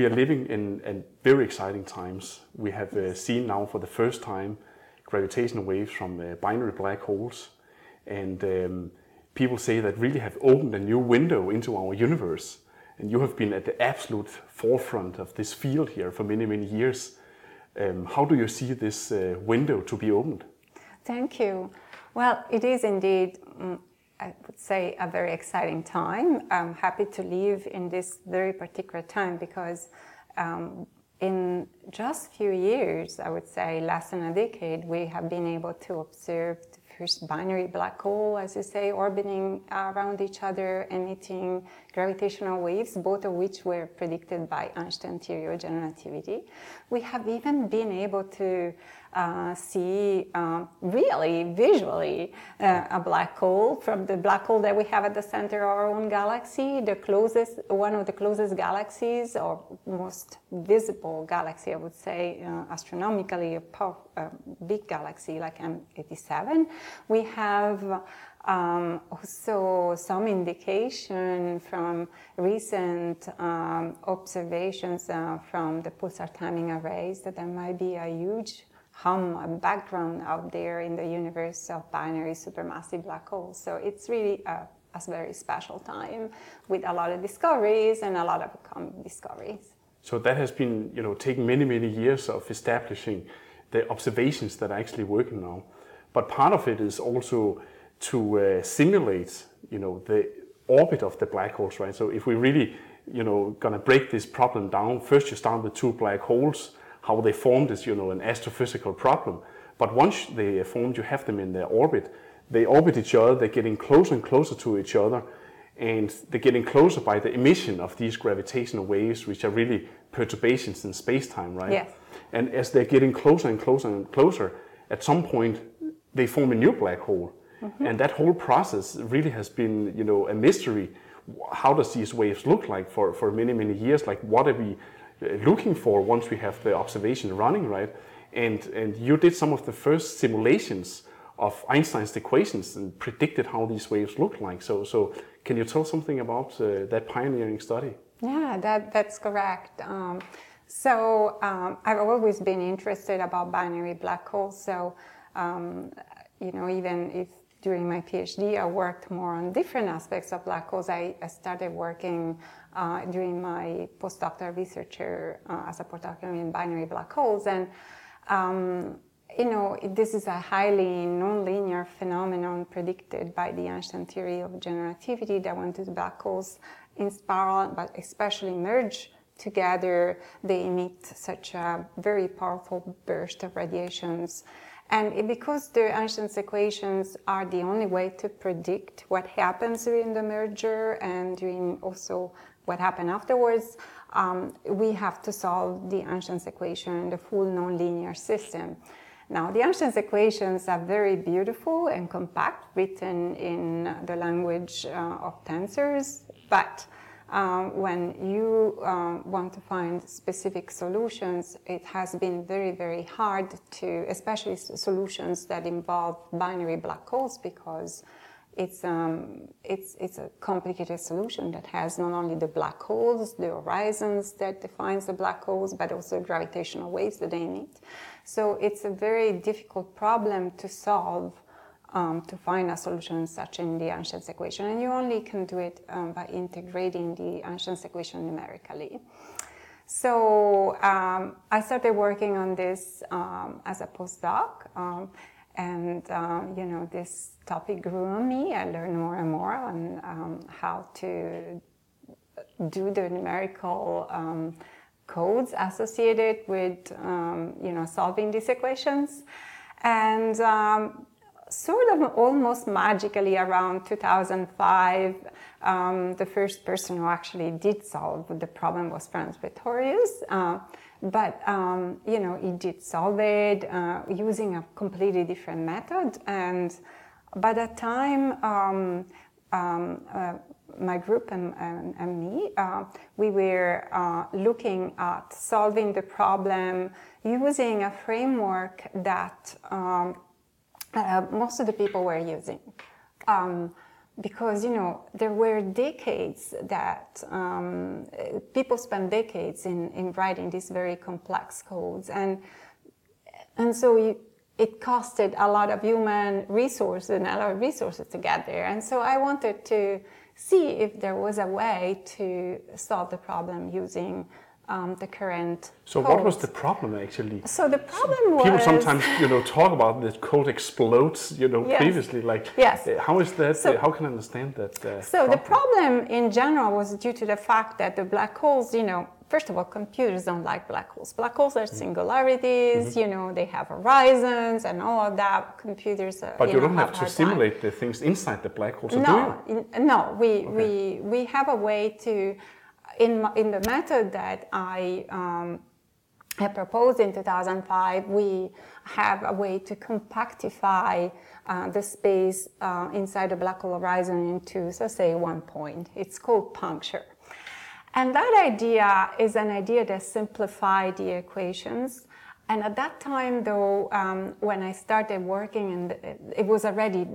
we are living in, in very exciting times. We have uh, seen now for the first time gravitational waves from uh, binary black holes, and um, people say that really have opened a new window into our universe. And you have been at the absolute forefront of this field here for many, many years. Um, how do you see this uh, window to be opened? Thank you. Well, it is indeed, mm, I would say, a very exciting time. I'm happy to live in this very particular time because um, in just few years, I would say less than a decade, we have been able to observe the first binary black hole, as you say, orbiting around each other, emitting gravitational waves, both of which were predicted by Einstein theory of general relativity. We have even been able to uh, see uh, really visually uh, a black hole from the black hole that we have at the center of our own galaxy, the closest, one of the closest galaxies or most visible galaxy, I would say, uh, astronomically a big galaxy like M87. We have um, also some indication from recent um, observations uh, from the pulsar timing arrays that there might be a huge hum, a background out there in the universe of binary supermassive black holes. So it's really a, a very special time with a lot of discoveries and a lot of discoveries. So that has been, you know, taking many, many years of establishing the observations that are actually working now. But part of it is also to uh, simulate, you know, the orbit of the black holes, right? So if we really, you know, gonna break this problem down, first you start with two black holes how they formed is, you know, an astrophysical problem. But once they are formed, you have them in their orbit. They orbit each other, they're getting closer and closer to each other, and they're getting closer by the emission of these gravitational waves, which are really perturbations in space-time, right? Yes. And as they're getting closer and closer and closer, at some point they form a new black hole. Mm-hmm. And that whole process really has been, you know, a mystery. How does these waves look like for, for many, many years? Like what are we looking for once we have the observation running, right? And, and you did some of the first simulations of Einstein's equations and predicted how these waves look like. So, so can you tell something about uh, that pioneering study? Yeah, that, that's correct. Um, so um, I've always been interested about binary black holes. So, um, you know, even if during my PhD I worked more on different aspects of black holes, I, I started working uh, during my postdoctoral researcher uh, as a postdoctoral in binary black holes. And, um, you know, this is a highly nonlinear phenomenon predicted by the Einstein theory of general relativity that when two black holes in spiral, but especially merge together, they emit such a very powerful burst of radiations. And because the Einstein's equations are the only way to predict what happens during the merger and during also what happened afterwards, um, we have to solve the Einstein's equation, the full nonlinear system. Now, the Einstein's equations are very beautiful and compact, written in the language uh, of tensors, but um, when you um, want to find specific solutions, it has been very, very hard to, especially solutions that involve binary black holes, because it's, um, it's, it's a complicated solution that has not only the black holes, the horizons that defines the black holes, but also gravitational waves that they emit. So it's a very difficult problem to solve um, to find a solution such in the Einstein's equation. And you only can do it um, by integrating the Einstein's equation numerically. So um, I started working on this um, as a postdoc. Um, and um, you know this topic grew on me. I learned more and more on how to do the numerical um, codes associated with you know solving these equations, and um, sort of almost magically around 2005, um, the first person who actually did solve the problem was Frans Pretorius. Uh, but um, you know he did solve it uh, using a completely different method and by that time um, um, uh, my group and, and, and me uh, we were uh, looking at solving the problem using a framework that um, uh, most of the people were using um, because you know there were decades that um, people spent decades in, in writing these very complex codes. And and so you, it costed a lot of human resources and a lot of resources to get there. And so i wanted to see if there was a way to solve the problem using um, the current. So codes. what was the problem actually? So the problem was people sometimes you know talk about the code explodes you know Yes. previously like Yes. uh, how is that So- uh, how can I understand that? Uh, So the problem in general was due to the fact that the black holes, you know, first of all, computers don't like black holes. Black holes are singularities, you know, they have horizons and all of that. Computers, uh, but you, know, don't have to hard time. simulate the things inside the black hole, so do No, you? no, we, we, we have a way to, in, in the method that I, um, proposed in 2005, we have a way to compactify uh, the space uh, inside the black hole horizon into, so say, one point. It's called puncture. And that idea is an idea that simplified the equations. And at that time, though, um, when I started working, and it was already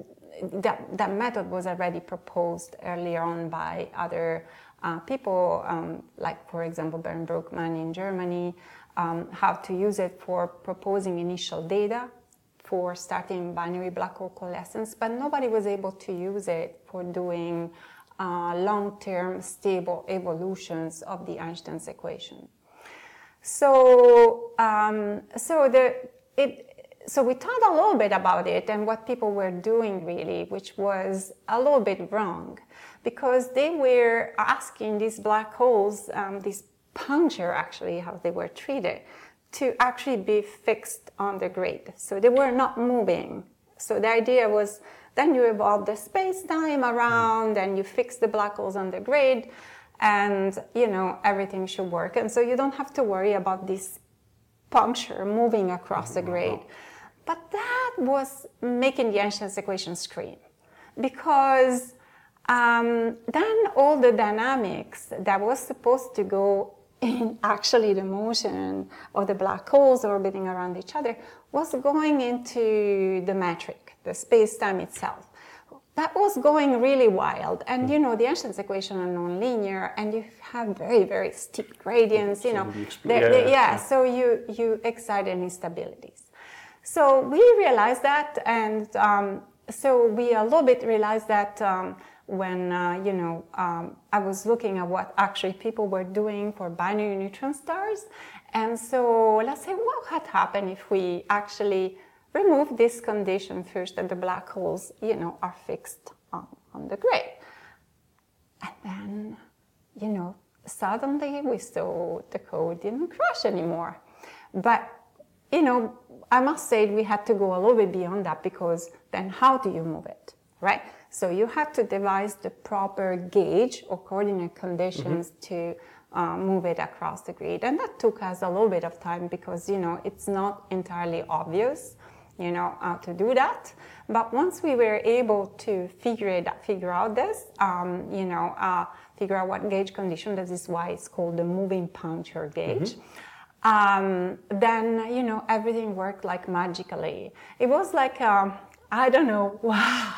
that, that method was already proposed earlier on by other uh, people, um, like for example Bernd Brügmann in Germany, um, how to use it for proposing initial data for starting binary black hole coalescence, but nobody was able to use it for doing uh, long-term stable evolutions of the Einstein's equation. So, um, so the it, so we thought a little bit about it and what people were doing really, which was a little bit wrong, because they were asking these black holes, um, puncture actually, how they were treated, to actually be fixed on the grid. So they were not moving. So the idea was then you evolve the space-time around and you fix the black holes on the grid and you know everything should work. And so you don't have to worry about this puncture moving across the grid. But that was making the Einstein's equation scream because um, then all the dynamics that was supposed to go in actually the motion of the black holes orbiting around each other was going into the metric, the space-time itself. That was going really wild. And you know, the Einstein's equation are nonlinear and you have very, very steep gradients, you know. So the They- yeah, they- yeah, so you, you excite instabilities. So we realized that, and um, so we a little bit realized that um, when uh, you know um, I was looking at what actually people were doing for binary neutron stars, and so let's say what had happened if we actually remove this condition first that the black holes you know are fixed on, on the grid, and then you know suddenly we saw the code didn't crash anymore, but you know, I must say we had to go a little bit beyond that because then how do you move it, right? So you have to devise the proper gauge or coordinate conditions to uh, move it across the grid, and that took us a little bit of time because you know it's not entirely obvious, you know, how to do that. But once we were able to figure it, figure out this, um, you know, uh, figure out what gauge condition. This is why it's called the moving puncture gauge um, then you know everything worked like magically. It was like um, I don't know, wow,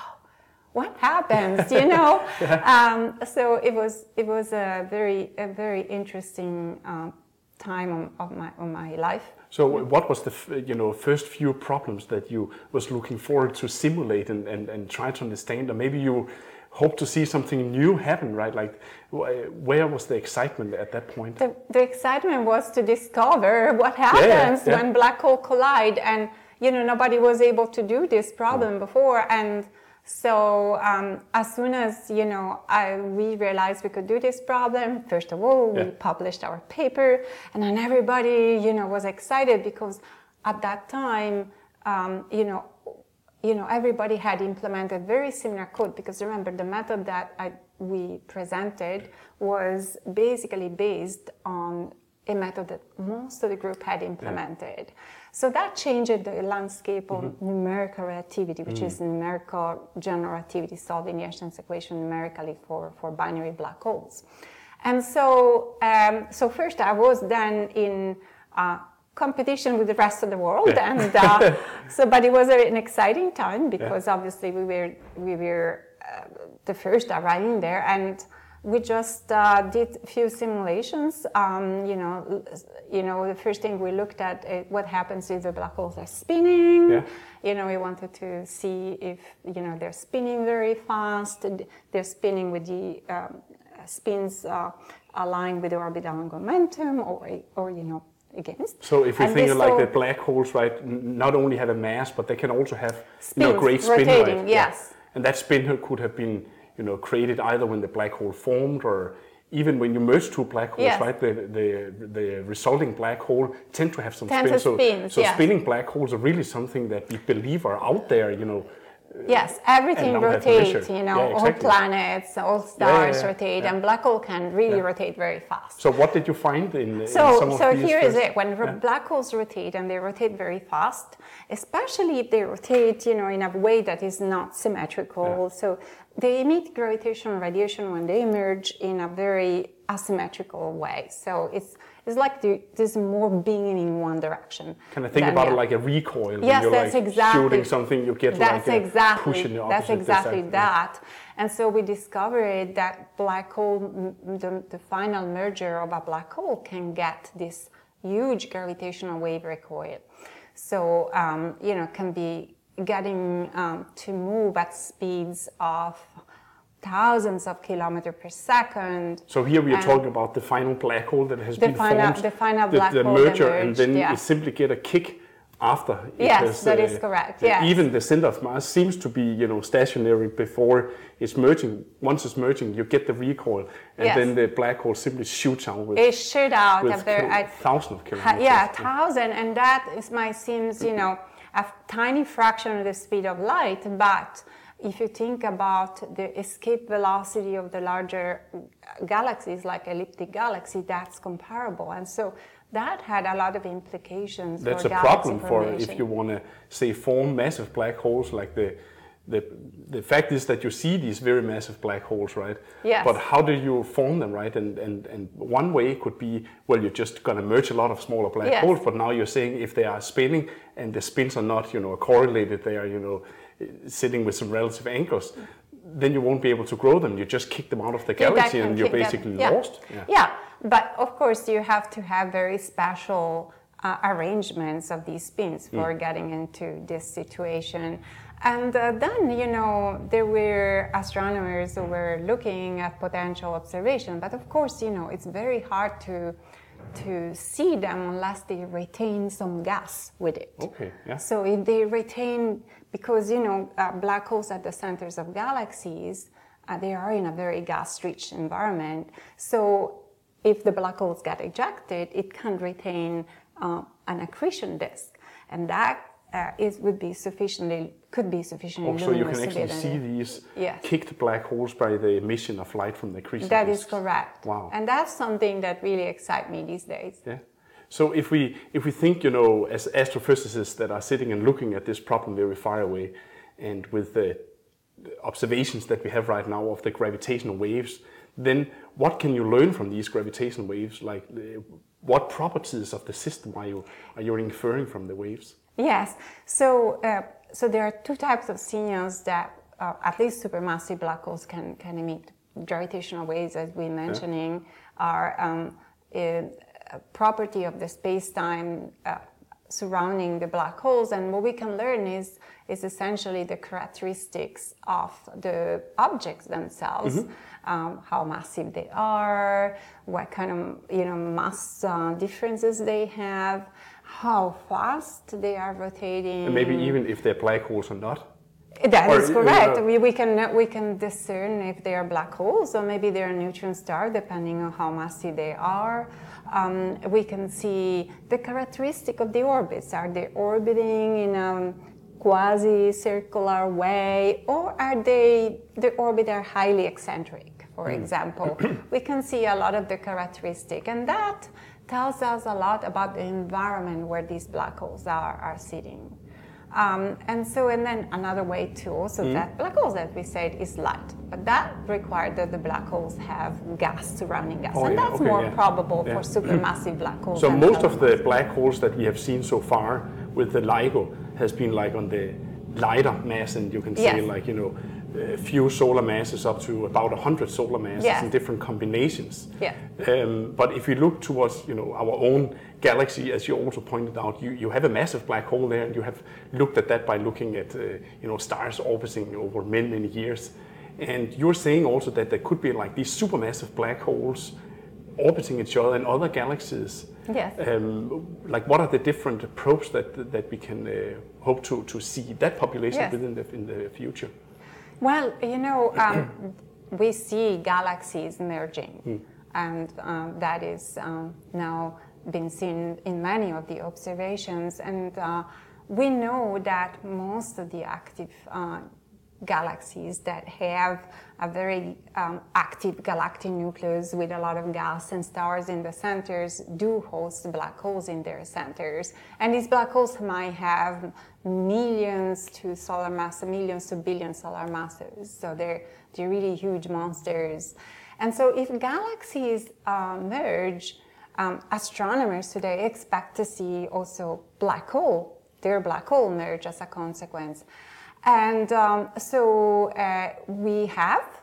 what happens, you know? um, so it was it was a very a very interesting um, time of, of my of my life. So what was the you know first few problems that you was looking forward to simulate and, and, and try to understand, or maybe you hope to see something new happen, right? Like where was the excitement at that point? The, the excitement was to discover what happens yeah. when black hole collide, and you know nobody was able to do this problem before, and so um, as soon as you know I, we realized we could do this problem, first of all we published our paper, and then everybody you know was excited because at that time um, you know you know, everybody had implemented very similar code because remember the method that I, we presented was basically based on a method that most of the group had implemented. So that changed the landscape of numerical relativity, which is numerical general relativity, solving the Einstein's equation numerically for, for binary black holes. And so, um, so first I was then in uh, competition with the rest of the world, and uh, so but it was a, an exciting time because obviously we were we were the first arriving there, and we just uh, did a few simulations. Um, you know, you know, the first thing we looked at uh, what happens if the black holes are spinning. Yeah. You know, we wanted to see if you know they're spinning very fast. They're spinning with the um, spins uh, aligned with the orbital momentum, or or you know against. So if you And think of like the black holes, right, not only have a mass, but they can also have you know, great spin, rotating, right? yes. And that spin could have been, you know, created either when the black hole formed or even when you merge two black holes, Yes. right? The, the the resulting black hole tend to have some Tend spin. to so spin, so yes. spinning black holes are really something that we believe are out there, you know. Uh, yes, everything rotates, you know, Yeah, all planets, all stars yeah, rotate, yeah. and black hole can really rotate very fast. So what did you find in, in So, some of so here is first- it. When black holes rotate, and they rotate very fast, especially if they rotate, you know, in a way that is not symmetrical. So they emit gravitational radiation when they emerge in a very asymmetrical way. So it's it's like the, there's more being in one direction. Can I think than about it like a recoil? when Yes, you're that's like exactly. shooting something, you get That's like a exactly. push in the opposite that's exactly direction. that. And so we discovered that black hole, the, the final merger of a black hole can get this huge gravitational wave recoil. So um, you know, can be getting um, to move at speeds of thousands of kilometers per second. So here we are talking about the final black hole that has The been final- formed, the final black the hole that merger, and then yeah. you simply get a kick after. it Yes, has, that is uh, correct, yes. Even the center of mass seems to be, you know, stationary before it's merging. Once it's merging, you get the recoil, and Yes. then the black hole simply shoots out with, It out with kil- at thousands of kilometers. yeah, thousand, and that is my seems you know a tiny fraction of the speed of light. But if you think about the escape velocity of the larger galaxies, like elliptic galaxy, that's comparable, and so that had a lot of implications. That's for a problem for if you want to say form massive black holes like the the the fact is that you see these very massive black holes right Yes. but how do you form them right and and and one way could be well you're just going to merge a lot of smaller black Yes. holes but now you're saying if they are spinning and the spins are not you know correlated they are you know sitting with some relative angles then you won't be able to grow them you just kick them out of the galaxy and you're basically yeah. lost Yeah. but of course you have to have very special uh, arrangements of these spins for Mm. getting into this situation. And uh, then, you know, there were astronomers who were looking at potential observation, but of course, you know, it's very hard to to see them unless they retain some gas with it. okay yeah So if they retain, because you know, uh, black holes at the centers of galaxies, uh, they are in a very gas-rich environment. So if the black holes get ejected, it can retain uh, an accretion disk, and that uh, is would be sufficiently could be sufficiently Oh, so you can actually see these Yes. kicked black holes by the emission of light from the accretion That is correct. Wow. And that's something that really excites me these days. Yeah. So if we if we think, you know, as astrophysicists that are sitting and looking at this problem very far away, and with the the observations that we have right now of the gravitational waves, then what can you learn from these gravitational waves? Like, uh, what properties of the system are you are you inferring from the waves? Yes. So, uh, so there are two types of signals that uh, at least supermassive black holes can, can emit. Gravitational waves, as we mentioning, are um, a a property of the space-time uh, surrounding the black holes. And what we can learn is is essentially the characteristics of the objects themselves, um, how massive they are, what kind of you know mass uh, differences they have, how fast they are rotating. And maybe even if they're black holes or not. That Or, is correct. we, we can we can discern if they are black holes or maybe they are neutron star, depending on how massive they are. Um, we can see the characteristic of the orbits. Are they orbiting in a quasi-circular way, or are they the orbit are highly eccentric? For example, we can see a lot of the characteristic, and that tells us a lot about the environment where these black holes are, are sitting. Um, and so, and then another way to also Mm-hmm. that black holes, as we said, is light. But that required that the black holes have gas, surrounding gas. Oh, and yeah, that's okay, more yeah. probable Yeah. for supermassive black holes. So most of the black holes that we have seen so far with the LIGO has been like on the lighter mass, and you can say Yes. like you know a few solar masses up to about 100 solar masses Yeah. in different combinations. Yeah. Um, but if we look towards you know our own galaxy, as you also pointed out, you, you have a massive black hole there, and you have looked at that by looking at uh, you know stars orbiting over many many years. And you're saying also that there could be like these supermassive black holes orbiting each other in other galaxies. Yes. Um, like what are the different probes that that we can uh, hope to, to see that population Yes. within the in the future? Well, you know, um, we see galaxies merging, and um, that is um, now been seen in many of the observations. And uh, we know that most of the active uh, galaxies that have a very um, active galactic nucleus with a lot of gas and stars in the centers do host black holes in their centers. And these black holes might have millions to solar mass, millions to billions solar masses. So they're, they're really huge monsters. And so if galaxies uh, merge, um, astronomers today expect to see also black hole, their black hole merge as a consequence. And um, so uh, we have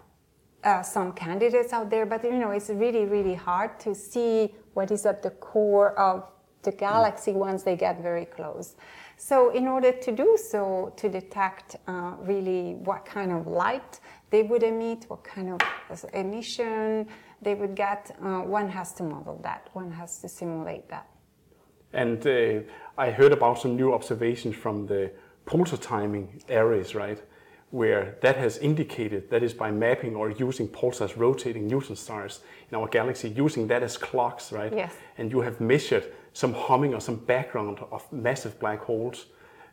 uh, some candidates out there, but you know it's really really hard to see what is at the core of the galaxy once they get very close. So in order to do so, to detect uh, really what kind of light they would emit, what kind of emission they would get, uh, one has to model that. One has to simulate that. And uh, I heard about some new observations from the pulsar timing arrays, right? Where that has indicated that is by mapping or using pulsars rotating neutron stars in our galaxy, using that as clocks, right? Yes. And you have measured some humming or some background of massive black holes.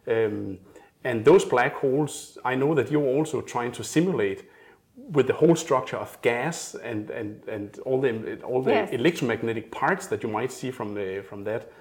Um, and those black holes, I know that you're also trying to simulate with the whole structure of gas and, and, and all the, all the Yes. electromagnetic parts that you might see from, the, from that.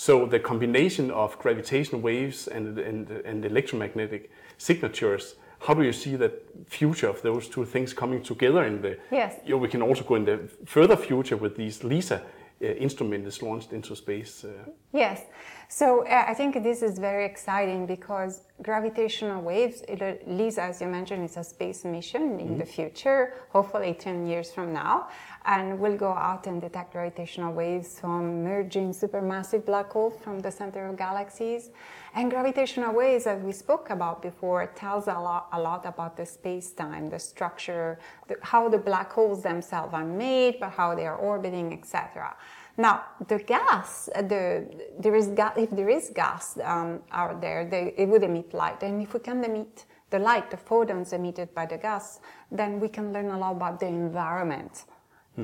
So the combination of gravitational waves and, and, and electromagnetic signatures, how do you see the future of those two things coming together in the, Yes. you know, we can also go in the further future with these LISA uh, instrument is launched into space. Uh, Yes. So uh, I think this is very exciting because gravitational waves, it, uh, LISA, as you mentioned, is a space mission in the future, hopefully 10 years from now. And we'll go out and detect gravitational waves from merging supermassive black holes from the center of galaxies. And gravitational waves, as we spoke about before, tells a lot, a lot about the space-time, the structure, the, how the black holes themselves are made, but how they are orbiting, etc. Now, the gas, the, there is ga- if there is gas um, out there, they, it would emit light. And if we can emit the light, the photons emitted by the gas, then we can learn a lot about the environment.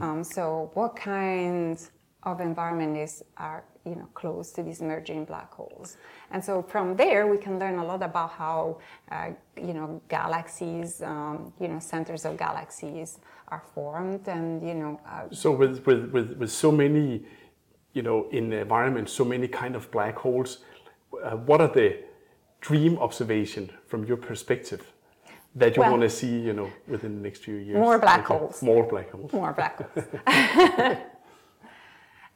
Um, so, what kinds of environment is are you know close to these merging black holes? And so, from there, we can learn a lot about how uh, you know galaxies, um, you know centers of galaxies are formed, and you know uh, So with, with, with, with so many, you know, in the environment, so many kind of black holes, uh, what are the dream observation from your perspective that you Well- want to see, you know, within the next few years? More black Okay, holes. More black holes. more black holes.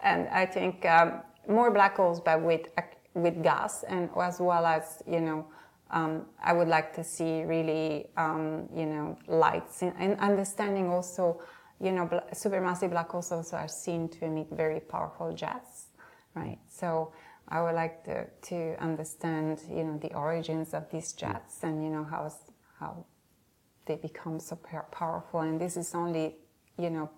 and I think um, more black holes, but with with gas, and as well as you know, um, I would like to see really um, you know lights and, and understanding also. You know, supermassive black holes also are seen to emit very powerful jets, right? So I would like to, to understand, you know, the origins of these jets and you know how how they become so powerful. And this is only, you know,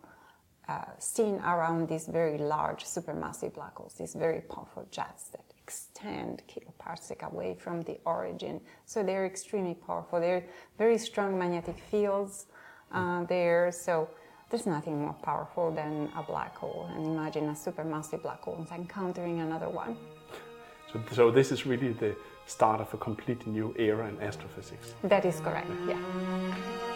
uh, seen around these very large supermassive black holes, these very powerful jets that extend kiloparsec away from the origin. So they're extremely powerful. They're very strong magnetic fields uh, there. So there's nothing more powerful than a black hole. And imagine a supermassive black hole encountering another one. So, so this is really the start of a completely new era in astrophysics. That is correct, yeah.